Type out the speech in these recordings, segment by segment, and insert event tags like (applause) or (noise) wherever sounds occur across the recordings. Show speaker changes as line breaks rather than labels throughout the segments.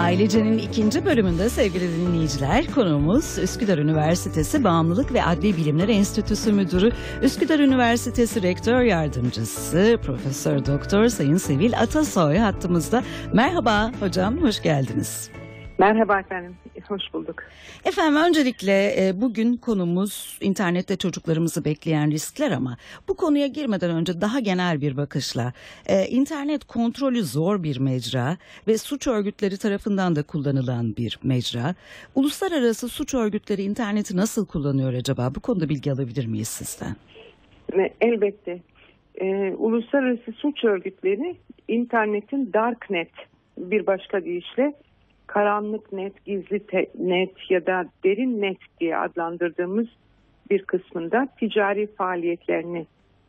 Ailecenin ikinci bölümünde sevgili dinleyiciler konuğumuz Üsküdar Üniversitesi Bağımlılık ve Adli Bilimler Enstitüsü Müdürü, Üsküdar Üniversitesi Rektör Yardımcısı Profesör Doktor Sayın Sevil Atasoy hattımızda. Merhaba hocam, hoş geldiniz.
Merhaba efendim, hoş bulduk.
Efendim öncelikle e, bugün konumuz internette çocuklarımızı bekleyen riskler ama bu konuya girmeden önce daha genel bir bakışla e, internet kontrolü zor bir mecra ve suç örgütleri tarafından da kullanılan bir mecra. Uluslararası suç örgütleri interneti nasıl kullanıyor acaba? Bu konuda bilgi alabilir miyiz sizden?
Elbette e, uluslararası suç örgütleri internetin darknet bir başka deyişle karanlık net, gizli net ya da derin net diye adlandırdığımız bir kısmında ticari faaliyetlerini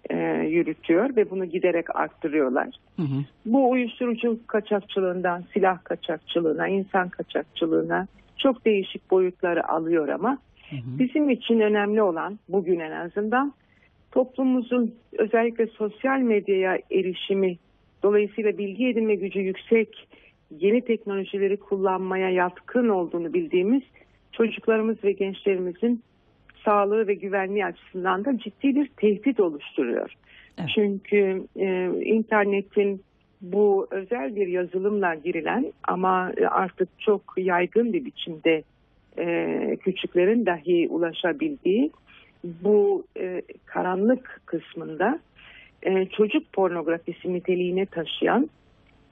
e, yürütüyor ve bunu giderek arttırıyorlar. Hı hı. Bu uyuşturucu kaçakçılığından silah kaçakçılığına, insan kaçakçılığına çok değişik boyutları alıyor ama hı hı. bizim için önemli olan bugün en azından toplumumuzun özellikle sosyal medyaya erişimi dolayısıyla bilgi edinme gücü yüksek yeni teknolojileri kullanmaya yatkın olduğunu bildiğimiz çocuklarımız ve gençlerimizin sağlığı ve güvenliği açısından da ciddi bir tehdit oluşturuyor. Evet. Çünkü e, internetin bu özel bir yazılımla girilen ama artık çok yaygın bir biçimde e, küçüklerin dahi ulaşabildiği bu e, karanlık kısmında e, çocuk pornografisi niteliğine taşıyan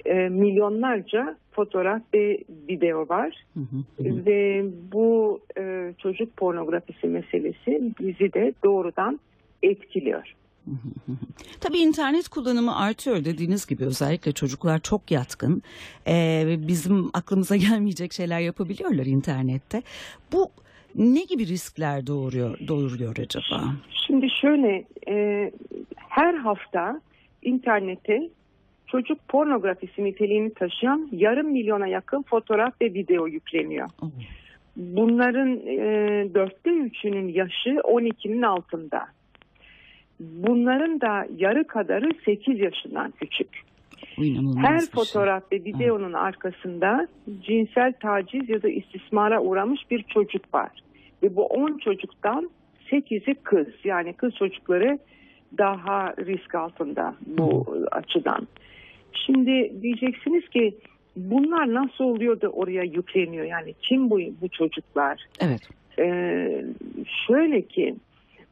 e, milyonlarca fotoğraf ve video var. Hı hı, Ve bu e, çocuk pornografisi meselesi bizi de doğrudan etkiliyor.
Tabii internet kullanımı artıyor dediğiniz gibi özellikle çocuklar çok yatkın ee, ve bizim aklımıza (laughs) gelmeyecek şeyler yapabiliyorlar internette. Bu ne gibi riskler doğuruyor, doğuruyor acaba?
Şimdi şöyle e, her hafta internete çocuk pornografisi niteliğini taşıyan yarım milyona yakın fotoğraf ve video yükleniyor. Bunların e, dörtte üçünün yaşı 12'nin altında. Bunların da yarı kadarı 8 yaşından küçük. Her şey. fotoğraf ve videonun arkasında cinsel taciz ya da istismara uğramış bir çocuk var. Ve bu 10 çocuktan 8'i kız. Yani kız çocukları daha risk altında bu açıdan. Şimdi diyeceksiniz ki bunlar nasıl oluyor da oraya yükleniyor? Yani kim bu bu çocuklar?
Evet.
Ee, şöyle ki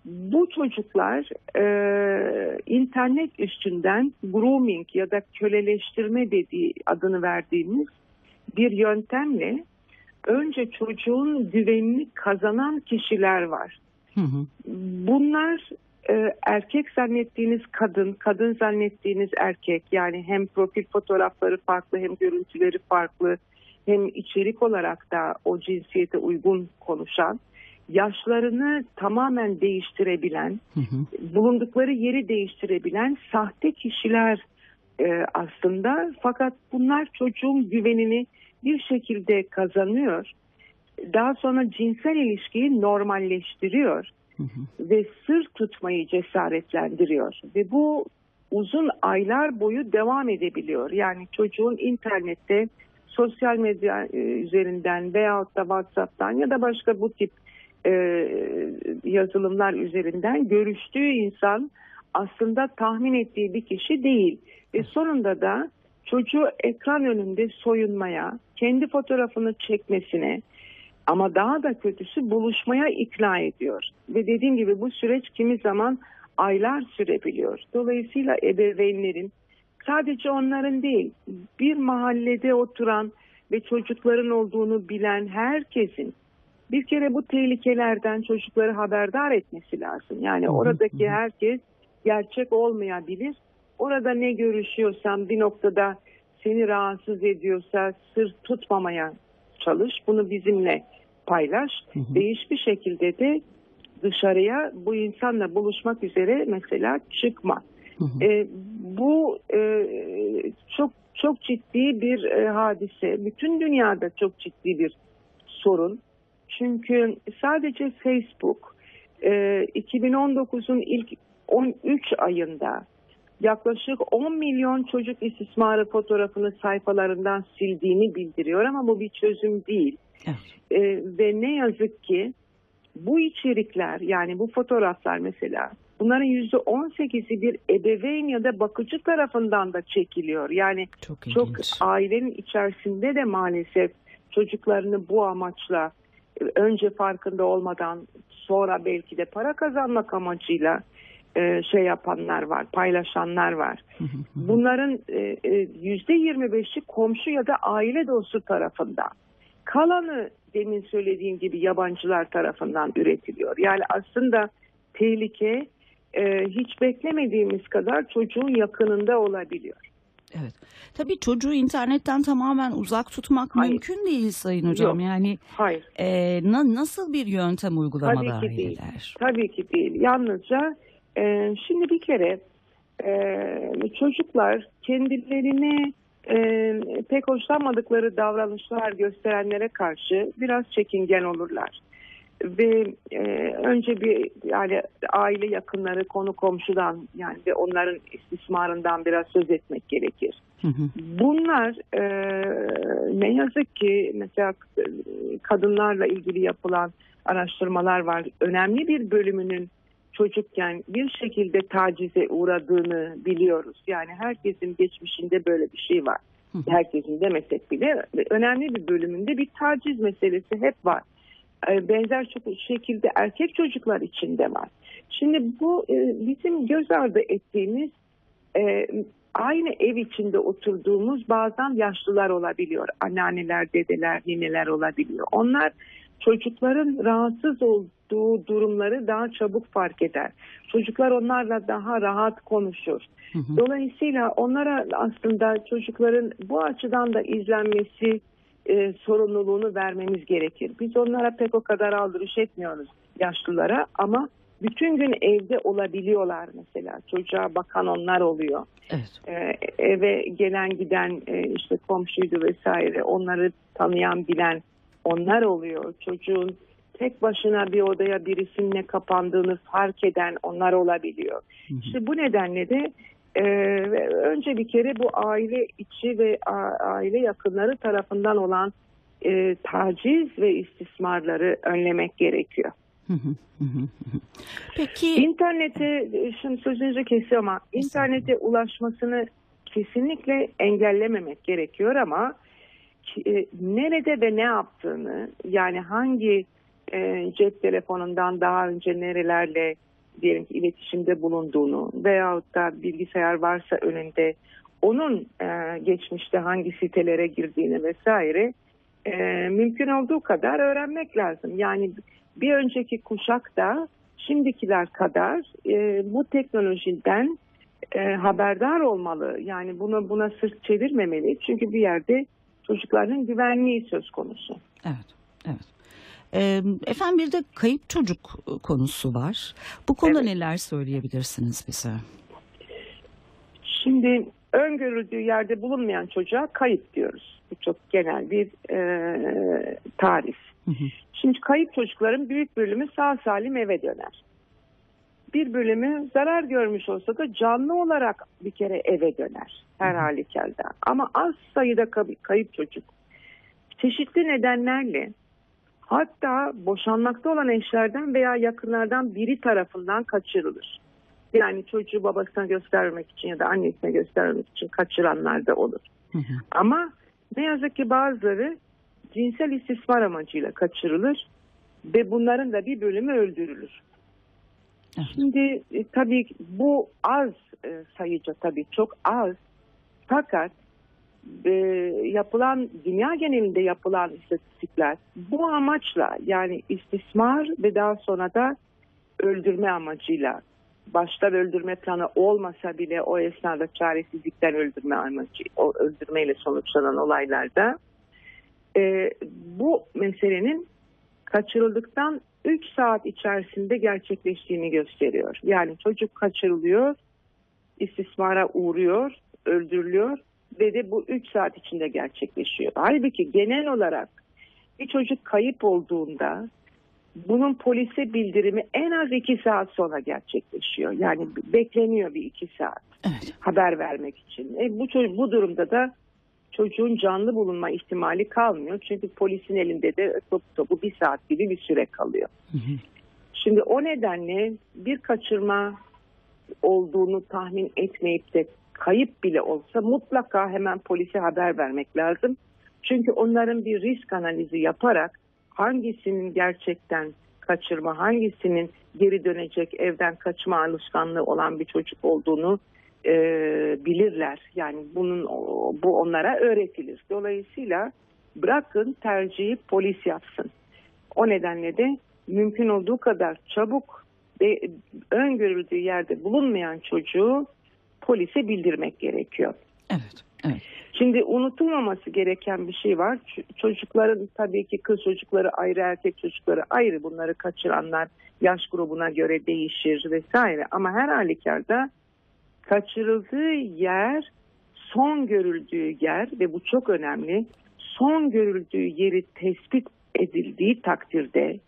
bu çocuklar e, internet üstünden grooming ya da köleleştirme dediği adını verdiğimiz bir yöntemle önce çocuğun güvenini kazanan kişiler var. Hı hı. Bunlar e, erkek zannettiğiniz kadın, kadın zannettiğiniz erkek yani hem profil fotoğrafları farklı hem görüntüleri farklı hem içerik olarak da o cinsiyete uygun konuşan yaşlarını tamamen değiştirebilen, hı hı. bulundukları yeri değiştirebilen sahte kişiler e, aslında. Fakat bunlar çocuğun güvenini bir şekilde kazanıyor. Daha sonra cinsel ilişkiyi normalleştiriyor ve sır tutmayı cesaretlendiriyor. Ve bu uzun aylar boyu devam edebiliyor. Yani çocuğun internette sosyal medya e, üzerinden veyahut da WhatsApp'tan ya da başka bu tip e, yazılımlar üzerinden görüştüğü insan aslında tahmin ettiği bir kişi değil. Ve sonunda da çocuğu ekran önünde soyunmaya, kendi fotoğrafını çekmesine, ama daha da kötüsü buluşmaya ikna ediyor. Ve dediğim gibi bu süreç kimi zaman aylar sürebiliyor. Dolayısıyla ebeveynlerin sadece onların değil bir mahallede oturan ve çocukların olduğunu bilen herkesin bir kere bu tehlikelerden çocukları haberdar etmesi lazım. Yani oradaki herkes gerçek olmayabilir. Orada ne görüşüyorsan bir noktada seni rahatsız ediyorsa sır tutmamaya çalış. Bunu bizimle paylaş hı hı. ve hiçbir şekilde de dışarıya bu insanla buluşmak üzere mesela çıkma. Hı hı. E, bu e, çok çok ciddi bir e, hadise. Bütün dünyada çok ciddi bir sorun. Çünkü sadece Facebook e, 2019'un ilk 13 ayında yaklaşık 10 milyon çocuk istismarı fotoğrafını sayfalarından sildiğini bildiriyor ama bu bir çözüm değil.
Evet.
E, ve ne yazık ki bu içerikler yani bu fotoğraflar mesela bunların yüzde 18'i bir ebeveyn ya da bakıcı tarafından da çekiliyor. Yani
Çok
çok ailenin içerisinde de maalesef çocuklarını bu amaçla e, önce farkında olmadan sonra belki de para kazanmak amacıyla e, şey yapanlar var, paylaşanlar var. Bunların e, yüzde 25'i komşu ya da aile dostu tarafından. Kalanı demin söylediğim gibi yabancılar tarafından üretiliyor. Yani aslında tehlike e, hiç beklemediğimiz kadar çocuğun yakınında olabiliyor.
Evet. Tabii çocuğu internetten tamamen uzak tutmak
Hayır.
mümkün değil Sayın Hocam.
Yok.
Yani
Hayır.
e, na- nasıl bir yöntem uygulamalı
Tabii ki değil.
aileler?
Tabii ki değil. Yalnızca e, şimdi bir kere e, çocuklar kendilerine e, pek hoşlanmadıkları davranışlar gösterenlere karşı biraz çekingen olurlar. Ve e, önce bir yani aile yakınları konu komşudan yani ve onların istismarından biraz söz etmek gerekir.
Hı hı.
Bunlar e, ne yazık ki mesela e, kadınlarla ilgili yapılan araştırmalar var. Önemli bir bölümünün çocukken bir şekilde tacize uğradığını biliyoruz. Yani herkesin geçmişinde böyle bir şey var. Herkesin demesek bile önemli bir bölümünde bir taciz meselesi hep var. E, Benzer çok şekilde erkek çocuklar için de var. Şimdi bu e, bizim göz ardı ettiğimiz e, aynı ev içinde oturduğumuz bazen yaşlılar olabiliyor. Anneanneler, dedeler, nineler olabiliyor. Onlar çocukların rahatsız olduğu durumları daha çabuk fark eder. Çocuklar onlarla daha rahat konuşur.
Hı hı.
Dolayısıyla onlara aslında çocukların bu açıdan da izlenmesi e, sorumluluğunu vermemiz gerekir. Biz onlara pek o kadar aldırış etmiyoruz yaşlılara ama bütün gün evde olabiliyorlar mesela. Çocuğa bakan onlar oluyor.
Evet.
Ee, eve gelen giden e, işte komşuydu vesaire onları tanıyan bilen onlar oluyor. Çocuğun tek başına bir odaya birisine kapandığını fark eden onlar olabiliyor.
Hı hı.
İşte bu nedenle de e, önce bir kere bu aile içi ve a- aile yakınları tarafından olan e, taciz ve istismarları önlemek gerekiyor.
Peki
İnternete, şimdi sözünüzü kesiyor ama internete ulaşmasını kesinlikle engellememek gerekiyor ama e, nerede ve ne yaptığını yani hangi e, cep telefonundan daha önce nerelerle diyelim ki iletişimde bulunduğunu veyahut da bilgisayar varsa önünde onun e, geçmişte hangi sitelere girdiğini vesaire e, mümkün olduğu kadar öğrenmek lazım. Yani bir önceki kuşak da şimdikiler kadar e, bu teknolojiden e, haberdar olmalı. Yani bunu buna sırt çevirmemeli. Çünkü bir yerde çocukların güvenliği söz konusu.
evet, evet. Efendim bir de kayıp çocuk konusu var. Bu konuda
Evet.
neler söyleyebilirsiniz bize?
Şimdi öngörüldüğü yerde bulunmayan çocuğa kayıp diyoruz. Bu çok genel bir e, tarif.
Hı hı,
Şimdi kayıp çocukların büyük bölümü sağ salim eve döner. Bir bölümü zarar görmüş olsa da canlı olarak bir kere eve döner her halükarda. Ama az sayıda kay- kayıp çocuk çeşitli nedenlerle hatta boşanmakta olan eşlerden veya yakınlardan biri tarafından kaçırılır. Yani çocuğu babasına göstermek için ya da annesine göstermek için kaçıranlar da olur.
hı hı.
Ama ne yazık ki bazıları cinsel istismar amacıyla kaçırılır ve bunların da bir bölümü öldürülür. Şimdi e, tabii bu az e, sayıca tabii çok az fakat e, yapılan dünya genelinde yapılan istatistikler bu amaçla yani istismar ve daha sonra da öldürme amacıyla başta öldürme planı olmasa bile o esnada çaresizlikten öldürme amacı o öldürmeyle sonuçlanan olaylarda e, bu meselenin kaçırıldıktan 3 saat içerisinde gerçekleştiğini gösteriyor. Yani çocuk kaçırılıyor, istismara uğruyor, öldürülüyor ve de bu 3 saat içinde gerçekleşiyor. Halbuki genel olarak bir çocuk kayıp olduğunda bunun polise bildirimi en az iki saat sonra gerçekleşiyor. Yani bekleniyor bir iki saat
Evet.
haber vermek için. E, bu, bu durumda da çocuğun canlı bulunma ihtimali kalmıyor. Çünkü polisin elinde de topu topu bir saat gibi bir süre kalıyor.
Hı hı.
Şimdi o nedenle bir kaçırma olduğunu tahmin etmeyip de kayıp bile olsa mutlaka hemen polise haber vermek lazım. Çünkü onların bir risk analizi yaparak hangisinin gerçekten kaçırma, hangisinin geri dönecek evden kaçma alışkanlığı olan bir çocuk olduğunu e, bilirler. Yani bunun bu onlara öğretilir. Dolayısıyla bırakın tercihi polis yapsın. O nedenle de mümkün olduğu kadar çabuk ve öngörüldüğü yerde bulunmayan çocuğu polise bildirmek gerekiyor.
Evet. Evet.
Şimdi unutulmaması gereken bir şey var. Çocukların tabii ki kız çocukları ayrı, erkek çocukları ayrı. Bunları kaçıranlar yaş grubuna göre değişir vesaire. Ama her halükarda kaçırıldığı yer son görüldüğü yer ve bu çok önemli. Son görüldüğü yeri tespit edildiği takdirde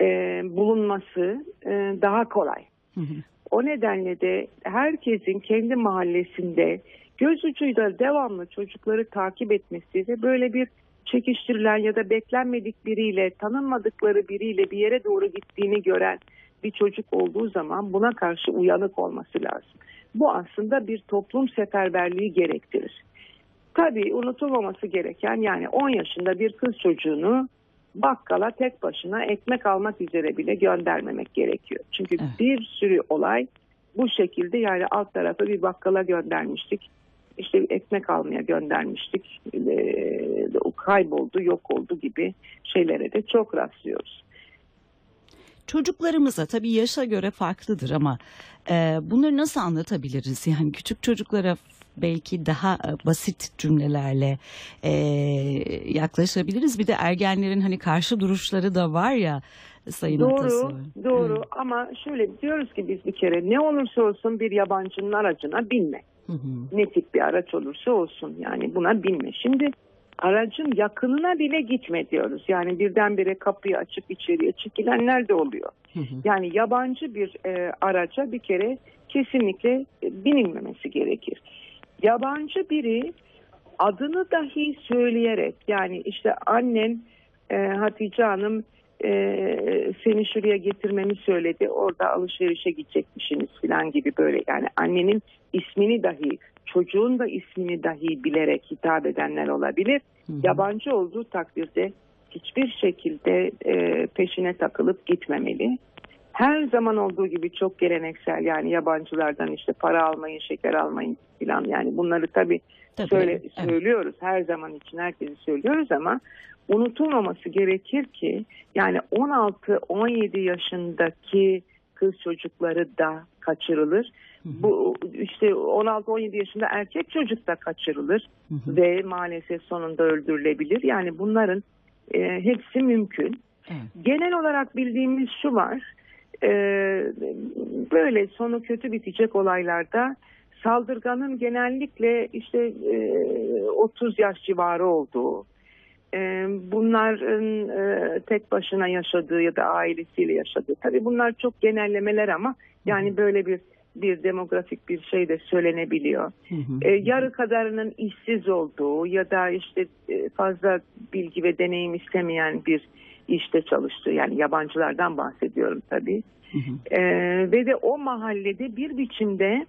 e, bulunması e, daha kolay.
Hı hı.
O nedenle de herkesin kendi mahallesinde göz ucuyla devamlı çocukları takip etmesi ve böyle bir çekiştirilen ya da beklenmedik biriyle, tanınmadıkları biriyle bir yere doğru gittiğini gören bir çocuk olduğu zaman buna karşı uyanık olması lazım. Bu aslında bir toplum seferberliği gerektirir. Tabii unutulmaması gereken yani 10 yaşında bir kız çocuğunu bakkala tek başına ekmek almak üzere bile göndermemek gerekiyor. Çünkü
Evet.
bir sürü olay bu şekilde yani alt tarafı bir bakkala göndermiştik. İşte ekmek almaya göndermiştik. O kayboldu, yok oldu gibi şeylere de çok rastlıyoruz.
Çocuklarımıza tabii yaşa göre farklıdır ama e, bunları nasıl anlatabiliriz? Yani küçük çocuklara belki daha e, basit cümlelerle e, yaklaşabiliriz. Bir de ergenlerin hani karşı duruşları da var ya Sayın
Doğru,
Atasoy.
doğru
Evet.
ama şöyle diyoruz ki biz bir kere ne olursa olsun bir yabancının aracına binme.
Hı hı.
ne tip bir araç olursa olsun yani buna binme. Şimdi aracın yakınına bile gitme diyoruz. Yani birdenbire kapıyı açıp içeriye çekilenler de oluyor.
Hı hı.
Yani yabancı bir e, araca bir kere kesinlikle e, binilmemesi gerekir. Yabancı biri adını dahi söyleyerek yani işte annen e, Hatice Hanım e, seni şuraya getirmemi söyledi orada alışverişe gidecekmişsiniz falan gibi böyle yani annenin ismini dahi çocuğun da ismini dahi bilerek hitap edenler olabilir.
Hı hı.
Yabancı olduğu takdirde hiçbir şekilde e, peşine takılıp gitmemeli. Her zaman olduğu gibi çok geleneksel yani yabancılardan işte para almayın, şeker almayın falan yani bunları tabii
Tabii,
söyle,
evet.
söylüyoruz her zaman için herkesi söylüyoruz ama unutulmaması gerekir ki yani 16-17 yaşındaki kız çocukları da kaçırılır. Bu işte 16-17 yaşında erkek çocuk da kaçırılır ve maalesef sonunda öldürülebilir. Yani bunların e, hepsi mümkün.
Evet.
Genel olarak bildiğimiz şu var. e, böyle sonu kötü bitecek olaylarda saldırganın genellikle işte e, 30 yaş civarı olduğu, e, bunların e, tek başına yaşadığı ya da ailesiyle yaşadığı. Tabii bunlar çok genellemeler ama yani böyle bir bir demografik bir şey de söylenebiliyor.
Hı hı.
E, yarı kadarının işsiz olduğu ya da işte e, fazla bilgi ve deneyim istemeyen bir işte çalıştığı yani yabancılardan bahsediyorum tabii.
Hı hı.
E, ve de o mahallede bir biçimde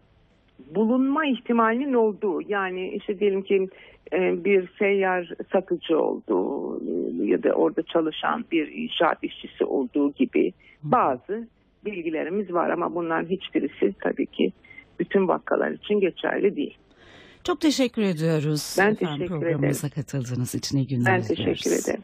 bulunma ihtimalinin olduğu yani işte diyelim ki e, bir seyyar satıcı olduğu e, ya da orada çalışan bir inşaat işçisi olduğu gibi bazı bilgilerimiz var ama bunların hiçbirisi tabii ki bütün vakalar için geçerli değil.
Çok teşekkür ediyoruz.
Ben
efendim,
teşekkür
programımıza katıldığınız için iyi günler
Ben teşekkür
diliyoruz.
ederim.